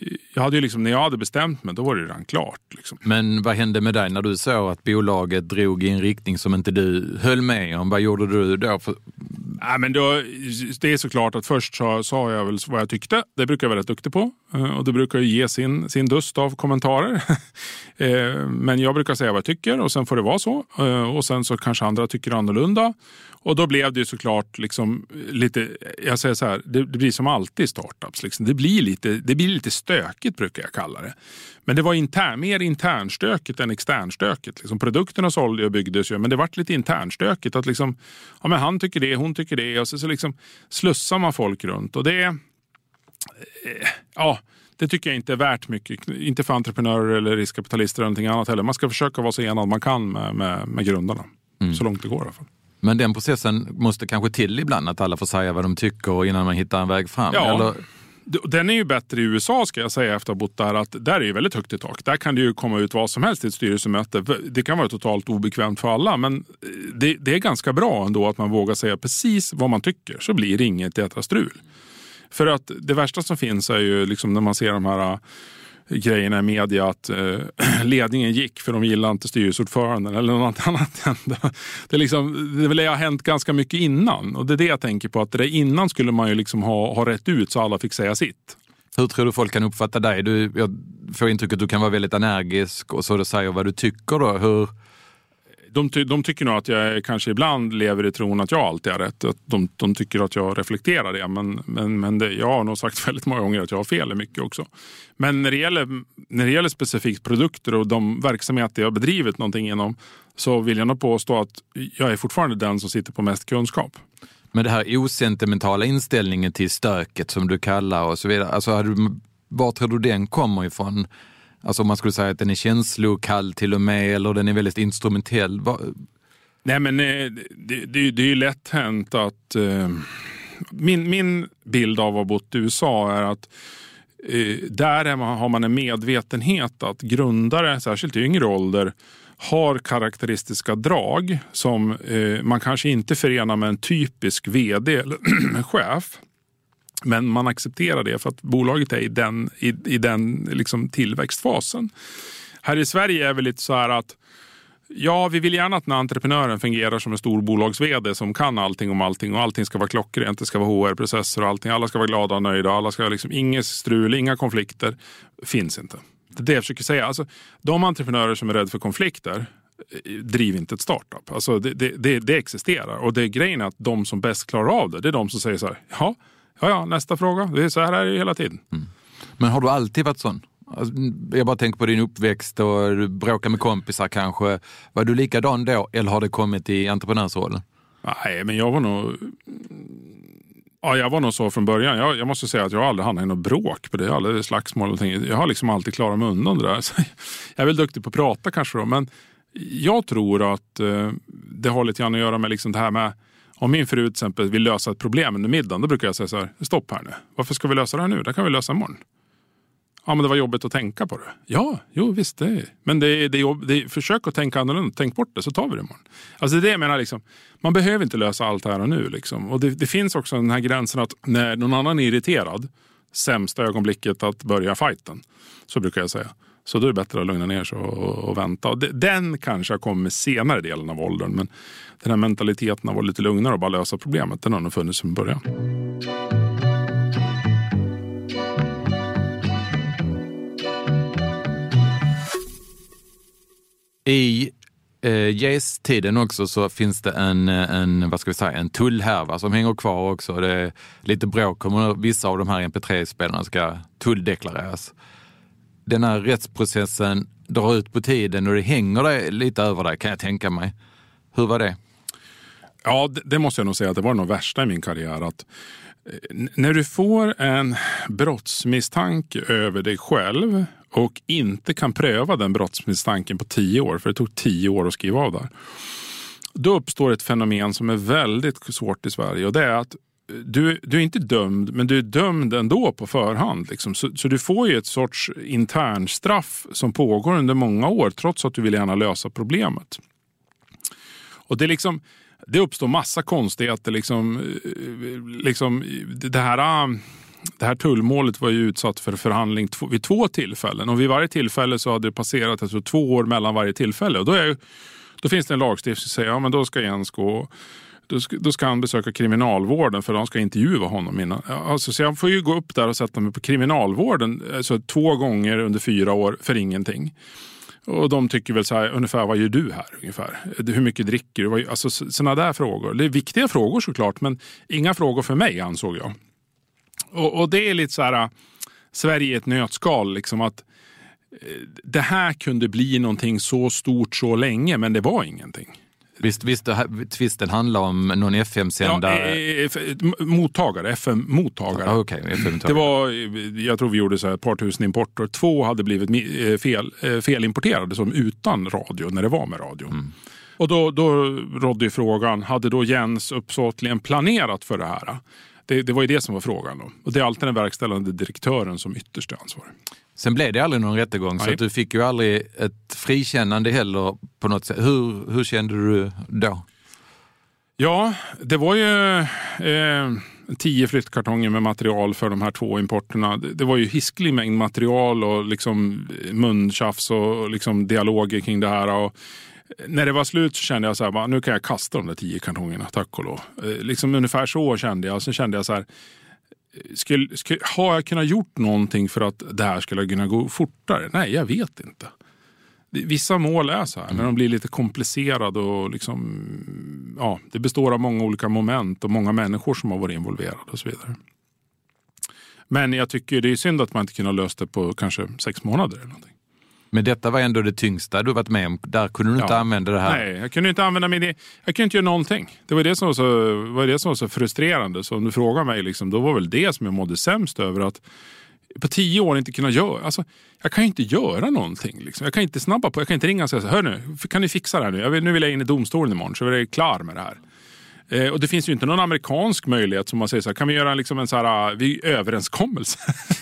eh, jag hade ju liksom, när jag hade bestämt mig, då var det redan klart. Liksom. Men vad hände med dig när du såg att bolaget drog i en riktning som inte du höll med om? Vad gjorde du då? För... Ja, men då, det är såklart att först sa, sa jag väl vad jag tyckte. Det brukar jag vara rätt duktig på. Eh, och det brukar ge sin, sin dust av kommentarer. Eh, men jag brukar säga vad jag tycker och sen får det vara så. Eh, och sen så kanske andra tycker annorlunda. Och då blev det ju såklart liksom lite, jag säger så här, det, det blir som alltid i startups. Liksom. Det, blir lite, det blir lite stökigt brukar jag kalla det. Men det var intern, mer internstökigt än externstökigt. Liksom, produkterna sålde och byggdes ju, men det vart lite internstökigt. Att liksom, ja, men han tycker det, hon tycker det och så, så liksom slussar man folk runt. Och det, eh, ja, det tycker jag inte är värt mycket. Inte för entreprenörer eller riskkapitalister eller någonting annat heller. Man ska försöka vara så enad man kan med, med, med grundarna. Mm. Så långt det går i alla fall. Men den processen måste kanske till ibland, att alla får säga vad de tycker innan man hittar en väg fram? Ja. Eller? Den är ju bättre i USA ska jag säga efter att ha bott där. Att där är ju väldigt högt i tak. Där kan det ju komma ut vad som helst i ett styrelsemöte. Det kan vara totalt obekvämt för alla men eh, det, det är ganska bra ändå att man vågar säga precis vad man tycker så blir det inget jädra strul. För att det värsta som finns är ju liksom när man ser de här grejerna i media att eh, ledningen gick för de gillade inte styrelseordföranden eller något annat Det, Det, liksom, det vill ha hänt ganska mycket innan och det är det jag tänker på. att det Innan skulle man ju liksom ha, ha rätt ut så alla fick säga sitt. Hur tror du folk kan uppfatta dig? Du, jag får intrycket att du kan vara väldigt energisk och så du säger vad du tycker då. Hur, de, ty de tycker nog att jag kanske ibland lever i tron att jag alltid har rätt. Att de, de tycker att jag reflekterar det. Men, men, men det, jag har nog sagt väldigt många gånger att jag har fel i mycket också. Men när det gäller, när det gäller specifikt produkter och de verksamheter jag bedrivit någonting inom så vill jag nog påstå att jag är fortfarande den som sitter på mest kunskap. Men det här osentimentala inställningen till stöket som du kallar och så vidare. Alltså, var tror du den kommer ifrån? Alltså om man skulle säga att den är känslokall till och med eller den är väldigt instrumentell. Nej men eh, det, det, det är ju lätt hänt att eh, min, min bild av att ha bott i USA är att eh, där man, har man en medvetenhet att grundare, särskilt i yngre ålder, har karaktäristiska drag som eh, man kanske inte förenar med en typisk vd eller chef. Men man accepterar det för att bolaget är i den, i, i den liksom tillväxtfasen. Här i Sverige är det lite så här att Ja, vi vill gärna att den entreprenören fungerar som en storbolags vd som kan allting om allting och allting ska vara klockrent. Det ska vara HR-processer och allting. Alla ska vara glada och nöjda. Alla ska liksom, inget strul, inga konflikter. Finns inte. Det är det jag försöker säga. Alltså, de entreprenörer som är rädda för konflikter, eh, driv inte ett startup. Alltså, det, det, det, det existerar. Och det är grejen är att de som bäst klarar av det, det är de som säger så här. Ja, ja, ja nästa fråga. Det är så här är det hela tiden. Mm. Men har du alltid varit sån? Alltså, jag bara tänker på din uppväxt och du bråkar med kompisar kanske. Var du likadan då eller har det kommit i entreprenörsrollen? Nej, men jag var nog... Ja, jag var nog så från början. Jag, jag måste säga att jag aldrig hamnat i något bråk på det. Aldrig slagsmål och Jag har liksom alltid klarat mig undan det där. Så jag är väl duktig på att prata kanske då, men jag tror att eh, det har lite grann att göra med liksom det här med om min fru till exempel vill lösa ett problem under middagen, då brukar jag säga så här, stopp här nu. Varför ska vi lösa det här nu? Det kan vi lösa imorgon. Ja, men det var jobbigt att tänka på det. Ja, jo visst. Det Men det är, det är, det är, försök att tänka annorlunda. Tänk bort det så tar vi det imorgon. Alltså det är det jag menar. Liksom. Man behöver inte lösa allt här och nu. Liksom. Och det, det, finns också den här gränsen att när någon annan är irriterad, sämsta ögonblicket att börja fighten. Så brukar jag säga. Så då är det bättre att lugna ner sig och, och vänta. Och den kanske har kommit senare delen av åldern. Men den här mentaliteten att vara lite lugnare och bara lösa problemet, den har nog funnits från början. I eh, GES-tiden också så finns det en, eh, en, vad ska vi säga, en tullhärva som hänger kvar också. Det är lite bråk om vissa av de här MP3-spelarna ska tulldeklareras. Den här rättsprocessen drar ut på tiden och det hänger det lite över dig kan jag tänka mig. Hur var det? Ja, det, det måste jag nog säga att det var nog värsta i min karriär. Att eh, när du får en brottsmisstanke över dig själv och inte kan pröva den brottsmisstanken på tio år, för det tog tio år att skriva av där. Då uppstår ett fenomen som är väldigt svårt i Sverige och det är att du, du är inte dömd, men du är dömd ändå på förhand. Liksom. Så, så, du får ju ett sorts internstraff som pågår under många år trots att du vill gärna lösa problemet. Och det, liksom, det uppstår massa konstigheter. Liksom, eh, liksom, det här ah, det här tullmålet var ju utsatt för förhandling vid två tillfällen och vid varje tillfälle så hade det passerat alltså, två år mellan varje tillfälle. Och då, är, då finns det en lagstiftning som säger att ja, då ska Jens gå då ska, då ska han besöka kriminalvården för de ska intervjua honom innan. Alltså, så jag får ju gå upp där och sätta mig på kriminalvården alltså, två gånger under fyra år för ingenting. Och de tycker väl så här, ungefär vad gör du här? ungefär? Eh, hur mycket dricker du? Alltså, sådana där frågor. Det är viktiga frågor såklart men inga frågor för mig ansåg jag. Och, och det är lite så här, Sverige i ett nötskal. Liksom att eh, det här kunde bli någonting så stort så länge, men det var ingenting. Visst, visst tvisten handlar om någon FM-sändare? Ja, eh, mottagare, FM-mottagare. Ah, okay, FM det var, jag tror vi gjorde så här ett par tusen importer. Två hade blivit eh, fel, eh, felimporterade som utan radio, när det var med radio. Mm. Och då, då rådde frågan, hade då Jens uppsåtligen planerat för det här? Det, det var ju det som var frågan. Då. Och det är alltid den verkställande direktören som ytterst är ansvarig. Sen blev det aldrig någon rättegång Nej. så du fick ju aldrig ett frikännande heller på något sätt. Hur, hur kände du då? Ja, det var ju eh, tio flyttkartonger med material för de här två importerna. Det, var ju hisklig mängd material och liksom muntjafs och liksom dialoger kring det här. Och när det var slut så kände jag så här, nu kan jag kasta de där tio kartongerna, tack och lov. Eh, liksom ungefär så kände jag. Sen kände jag så här, skulle, skulle, har jag kunnat gjort någonting för att det här skulle kunna gå fortare? Nej, jag vet inte. Vissa mål är så här, mm. när de blir lite komplicerade och liksom, ja, det består av många olika moment och många människor som har varit involverade och så vidare. Men jag tycker det är synd att man inte kunde ha löst det på kanske sex månader. eller någonting. Men detta var ändå det tyngsta du varit med om. Där kunde du ja. inte använda det här. Nej, jag kunde inte använda min Jag kunde inte göra någonting. Det var det som var så, var det som var så frustrerande. Så om du frågar mig, liksom, då var väl det som jag mådde sämst över. att på tio år inte kunna göra. Alltså, jag kan ju inte göra någonting. Liksom. Jag kan inte snabba på. Jag kan inte ringa och säga så hör nu, kan ni fixa det här nu? Vill, nu vill jag in i domstolen imorgon så är jag klar med det här. Eh, och det finns ju inte någon amerikansk möjlighet som man säger så här, kan vi göra liksom en så här, vi, överenskommelse?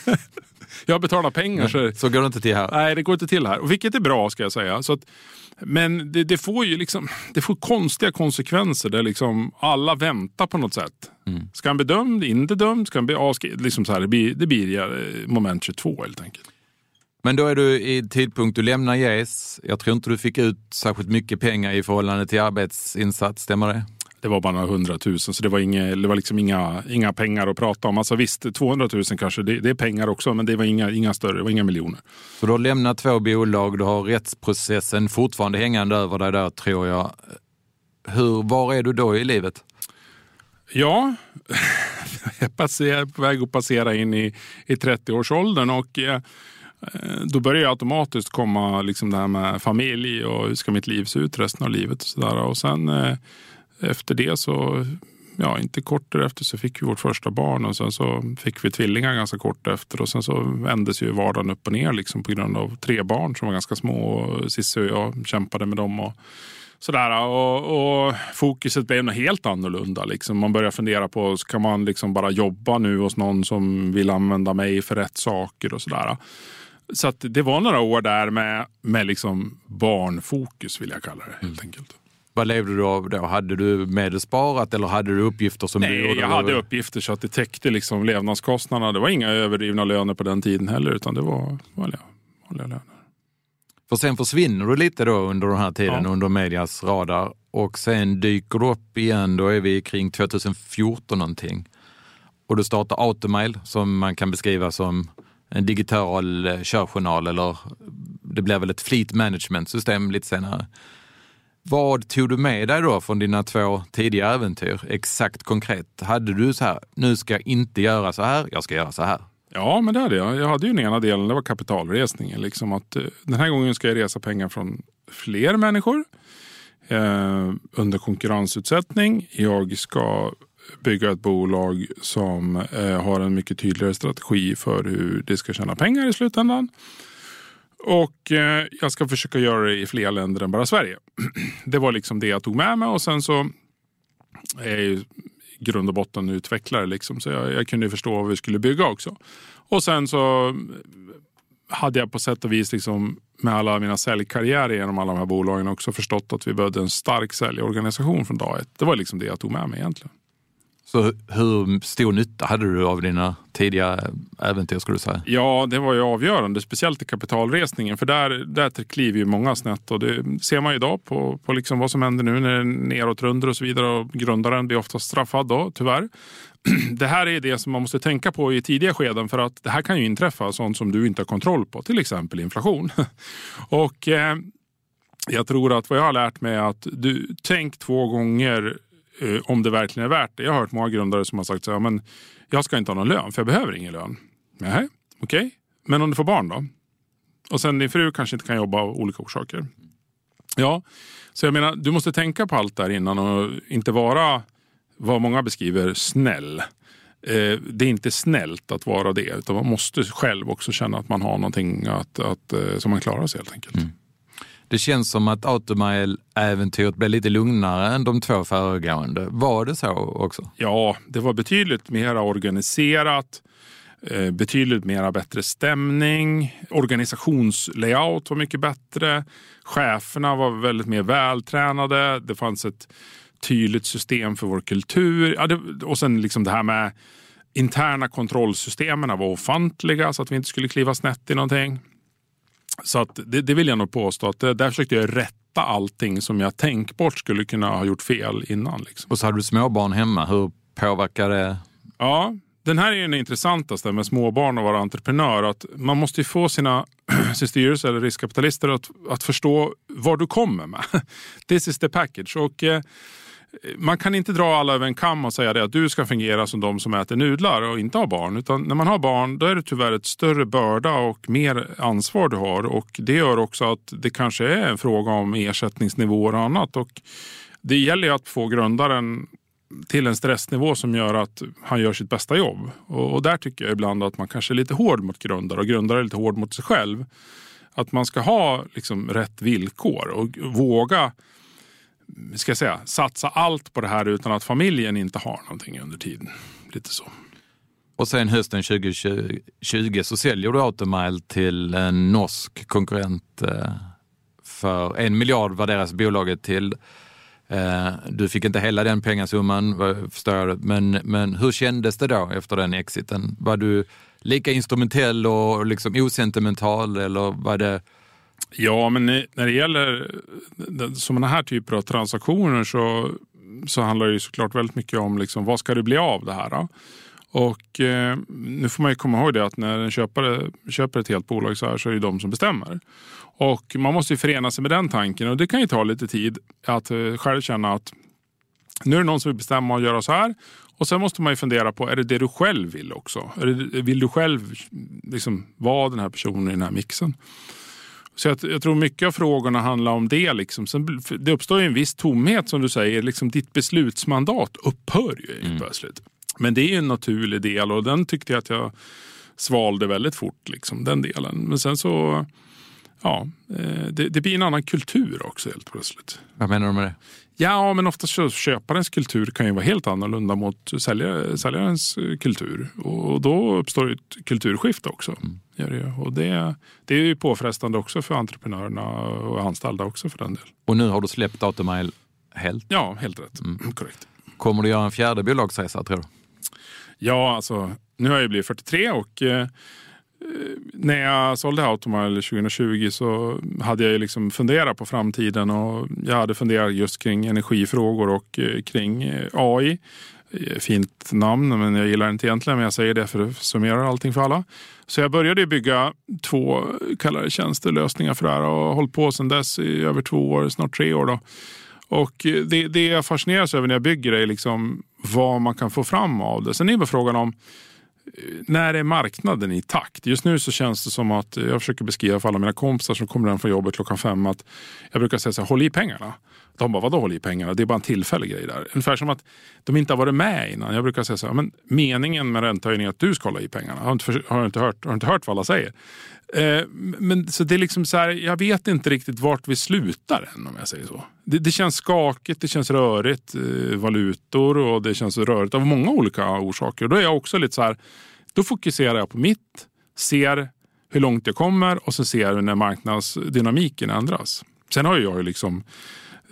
jag betalar pengar. Så, så går det inte till här? Nej, det går inte till här. Och vilket är bra ska jag säga. Så att, men det, det, får ju liksom, det får konstiga konsekvenser där liksom alla väntar på något sätt. Mm. Ska han bli dömd, inte dömd? Ska han bli avskriven? Liksom så här, det blir, det blir eh, moment 22 helt enkelt. Men då är du i tidpunkt du lämnar GES. Jag tror inte du fick ut särskilt mycket pengar i förhållande till arbetsinsats, stämmer det? Det var bara några hundratusen, så det var, inga, det var liksom inga, inga pengar att prata om. Alltså visst, 200 000 kanske, det, det är pengar också, men det var inga, inga större, det var inga miljoner. Så du har lämnat två bolag, du har rättsprocessen fortfarande hängande över dig där tror jag. Hur, var är du då i livet? Ja, jag är på väg att passera in i, i 30-årsåldern och eh, då börjar jag automatiskt komma liksom det här med familj och hur ska mitt liv se ut resten av livet. Och, så där. och sen eh, efter det så, ja inte kort därefter så fick vi vårt första barn och sen så fick vi tvillingar ganska kort efter och sen så vändes ju vardagen upp och ner liksom på grund av tre barn som var ganska små och Cissi och jag kämpade med dem. Och, Sådär, och, och, fokuset blev något helt annorlunda. Liksom. Man börjar fundera på, ska man liksom bara jobba nu hos någon som vill använda mig för rätt saker och sådär. Så att det var några år där med, med liksom barnfokus vill jag kalla det helt mm. enkelt. Vad levde du av då? Hade du medelsparat eller hade du uppgifter som Nej, du gjorde? jag hade uppgifter så att det täckte liksom levnadskostnaderna. Det var inga överdrivna löner på den tiden heller utan det var vanliga, vanliga löner. För sen försvinner du lite då under den här tiden, ja. under medias radar. Och sen dyker du upp igen, då är vi kring 2014 någonting. Och du startar Automail som man kan beskriva som en digital eh, körjournal eller det blir väl ett fleet management system lite senare. Vad tog du med dig då från dina två tidiga äventyr? Exakt konkret. Hade du så här, nu ska jag inte göra så här, jag ska göra så här. Ja, men det hade jag. Jag hade ju den ena delen, det var kapitalresningen. Liksom att, eh, den här gången ska jag resa pengar från fler människor eh, under konkurrensutsättning. Jag ska bygga ett bolag som eh, har en mycket tydligare strategi för hur det ska tjäna pengar i slutändan. Och eh, jag ska försöka göra det i fler länder än bara Sverige. Det var liksom det jag tog med mig och sen så är jag i grund och botten utvecklare. Liksom, så jag, jag kunde förstå vad vi skulle bygga också. Och sen så eh, hade jag på sätt och vis liksom, med alla mina säljkarriärer genom alla de här bolagen också förstått att vi behövde en stark säljorganisation från dag ett. Det var liksom det jag tog med mig egentligen. Så hur stor nytta hade du av dina tidiga äventyr skulle du säga? Ja, det var ju avgörande, speciellt i kapitalresningen. För där, där kliver ju många snett och det ser man ju idag på, på liksom vad som händer nu när det är neråtrundor och så vidare. Och grundaren blir ofta straffad då, tyvärr. Det här är det som man måste tänka på i tidiga skeden för att det här kan ju inträffa sånt som du inte har kontroll på, till exempel inflation. och eh, jag tror att vad jag har lärt mig är att du tänk två gånger eh, om det verkligen är värt det. Jag har hört många grundare som har sagt så här, men jag ska inte ha någon lön för jag behöver ingen lön. Nej, okej. Okay. Men om du får barn då? Och sen din fru kanske inte kan jobba av olika orsaker. Ja, så jag menar, du måste tänka på allt där innan och inte vara vad många beskriver snäll. Eh, det är inte snällt att vara det, utan man måste själv också känna att man har någonting att, att, eh, som man klarar sig helt enkelt. Mm. Det känns som att Automail-äventyret blev lite lugnare än de två föregående. Var det så också? Ja, det var betydligt mer organiserat. Eh, betydligt mera bättre stämning. Organisationslayout var mycket bättre. Cheferna var väldigt mer vältränade. Det fanns ett tydligt system för vår kultur. Ja, det, och sen liksom det här med interna kontrollsystemen var ofantliga så att vi inte skulle kliva snett i någonting. Så att det, det vill jag nog påstå att det, där försökte jag rätta allting som jag tänkbart skulle kunna ha gjort fel innan. Liksom. Och så hade du småbarn hemma. Hur påverkade det? Ja, den här är den intressantaste med småbarn och vara entreprenör. Att man måste få sina sin styrelse eller riskkapitalister att, att förstå vad du kommer med. This is the package. Och, eh, man kan inte dra alla över en kam och säga det att du ska fungera som de som äter nudlar och inte har barn. Utan när man har barn då är det tyvärr ett större börda och mer ansvar du har. Och Det gör också att det kanske är en fråga om ersättningsnivåer och annat. Och det gäller att få grundaren till en stressnivå som gör att han gör sitt bästa jobb. Och, och, där tycker jag ibland att man kanske är lite hård mot grundare och grundare är lite hård mot sig själv. Att man ska ha liksom rätt villkor och våga ska jag säga, satsa allt på det här utan att familjen inte har någonting under tiden. Lite så. Och sen hösten 2020 så säljer du Automile till en norsk konkurrent eh, för en miljard värderas bolaget till. Eh, du fick inte hela den pengasumman, förstår jag. Men, men hur kändes det då efter den exiten? Var du lika instrumentell och liksom osentimental eller var det Ja, men när det gäller eh, sådana här typer av transaktioner så, så handlar det ju såklart väldigt mycket om liksom, vad ska det bli av det här. Då? Och eh, nu får man ju komma ihåg det att när en köpare köper ett helt bolag så här så är det de som bestämmer. Och man måste ju förena sig med den tanken och det kan ju ta lite tid att eh, själv känna att nu är det någon som vill bestämma och göra så här. Och sen måste man ju fundera på, är det det du själv vill också? Det, vill du själv liksom vara den här personen i den här mixen? Så jag, jag, tror mycket av frågorna handlar om det. Liksom. Sen, det uppstår ju en viss tomhet som du säger. Liksom, ditt beslutsmandat upphör ju mm. plötsligt. Men det är en naturlig del och den tyckte jag att jag svalde väldigt fort. Liksom, den delen. Men sen så, ja, eh, det, det blir en annan kultur också helt plötsligt. Vad menar du med det? Ja, men oftast köparens kultur kan ju vara helt annorlunda mot säljar, säljarens kultur. Och då uppstår ett kulturskifte också. Mm. Och det, det är ju påfrestande också för entreprenörerna och anställda också för den del. Och nu har du släppt Automile helt? Ja, helt rätt. Mm. Korrekt. Kommer du göra en fjärde bolagsresa tror du? Ja, alltså nu har jag blivit 43 och eh, när jag sålde Automile 2020 så hade jag liksom funderat på framtiden och jag hade funderat just kring energifrågor och eh, kring eh, AI. Eh, fint namn, men jag gillar det inte egentligen. Men jag säger det för att summera allting för alla. Så jag började bygga två kallade tjänstelösningar för det här och har hållit på sedan dess i över två år, snart tre år. Då. Och det, det jag fascineras över när jag bygger är liksom vad man kan få fram av det. Sen är det frågan om när är marknaden i takt? Just nu så känns det som att eh, jag försöker beskriva för alla mina kompisar som kommer hem från jobbet klockan fem att jag brukar säga så här, håll i pengarna. De bara, vadå håller i pengarna? Det är bara en tillfällig grej där. Ungefär som att de inte har varit med innan. Jag brukar säga så här, men meningen med räntehöjning är att du ska hålla i pengarna. Har du inte, har inte, hört, har inte hört vad alla säger? Eh, men så det är liksom så här, jag vet inte riktigt vart vi slutar än om jag säger så. Det, det känns skakigt, det känns rörigt, eh, valutor och det känns rörigt av många olika orsaker. Då är jag också lite så här, då fokuserar jag på mitt, ser hur långt jag kommer och så ser jag när marknadsdynamiken ändras. Sen har jag ju liksom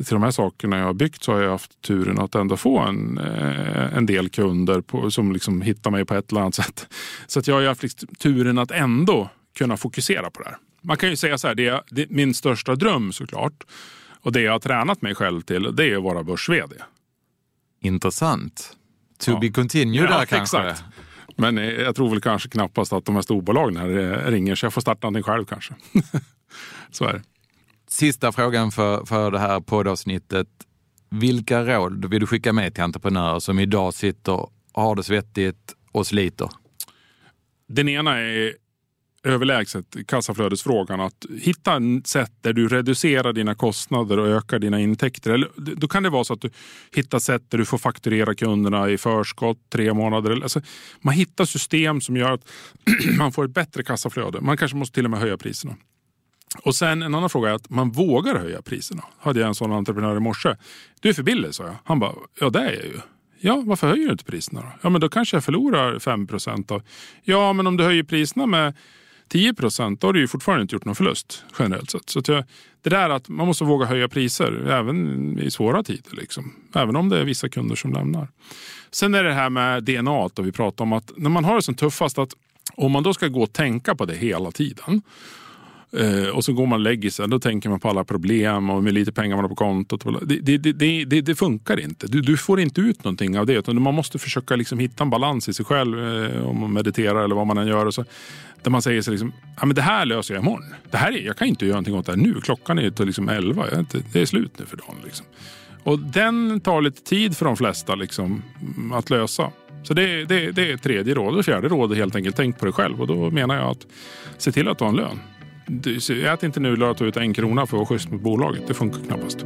till de här sakerna jag har byggt så har jag haft turen att ändå få en, eh, en del kunder på, som liksom hittar mig på ett eller annat sätt. Så att jag har haft liksom turen att ändå kunna fokusera på det här. Man kan ju säga så här, det är, det är min största dröm såklart och det jag har tränat mig själv till det är att vara börs-vd. Intressant. To ja. be continued ja, där kanske. Exakt. Men eh, jag tror väl kanske knappast att de här storbolagen här eh, ringer så jag får starta någonting själv kanske. så är det. Sista frågan för, för det här poddavsnittet. Vilka råd vill du skicka med till entreprenörer som idag sitter och har det svettigt och sliter? Den ena är överlägset kassaflödesfrågan. Att hitta ett sätt där du reducerar dina kostnader och ökar dina intäkter. Eller, då kan det vara så att du hittar sätt där du får fakturera kunderna i förskott tre månader. Alltså, man hittar system som gör att man får ett bättre kassaflöde. Man kanske måste till och med höja priserna. Och sen en annan fråga är att man vågar höja priserna. Hade jag en sån entreprenör i morse. Du är för billig, sa jag. Han bara, ja det är jag ju. Ja, varför höjer du inte priserna då? Ja, men då kanske jag förlorar 5 procent. Ja, men om du höjer priserna med 10 procent, då har du ju fortfarande inte gjort någon förlust generellt sett. Så jag, det där att man måste våga höja priser även i svåra tider. Liksom. Även om det är vissa kunder som lämnar. Sen är det här med DNA då vi pratar om att när man har det som tuffast att om man då ska gå och tänka på det hela tiden Eh, och så går man och lägger sig. Då tänker man på alla problem och med lite pengar man har på kontot. Det, det, det, det, det funkar inte. Du, du, får inte ut någonting av det. Utan man måste försöka liksom hitta en balans i sig själv. Eh, om man mediterar eller vad man än gör. Och så, där man säger sig liksom, ja, men det här löser jag imorgon. Det här är, jag kan inte göra någonting åt det här nu. Klockan är till liksom elva. Det är slut nu för dagen. Liksom. Och den tar lite tid för de flesta liksom, att lösa. Så det, det, det är tredje rådet. Och fjärde rådet. helt enkelt tänk på dig själv. Och då menar jag att se till att du har en lön. Ät inte nudlar och ta ut en krona för att vara schysst mot bolaget. Det funkar knappast.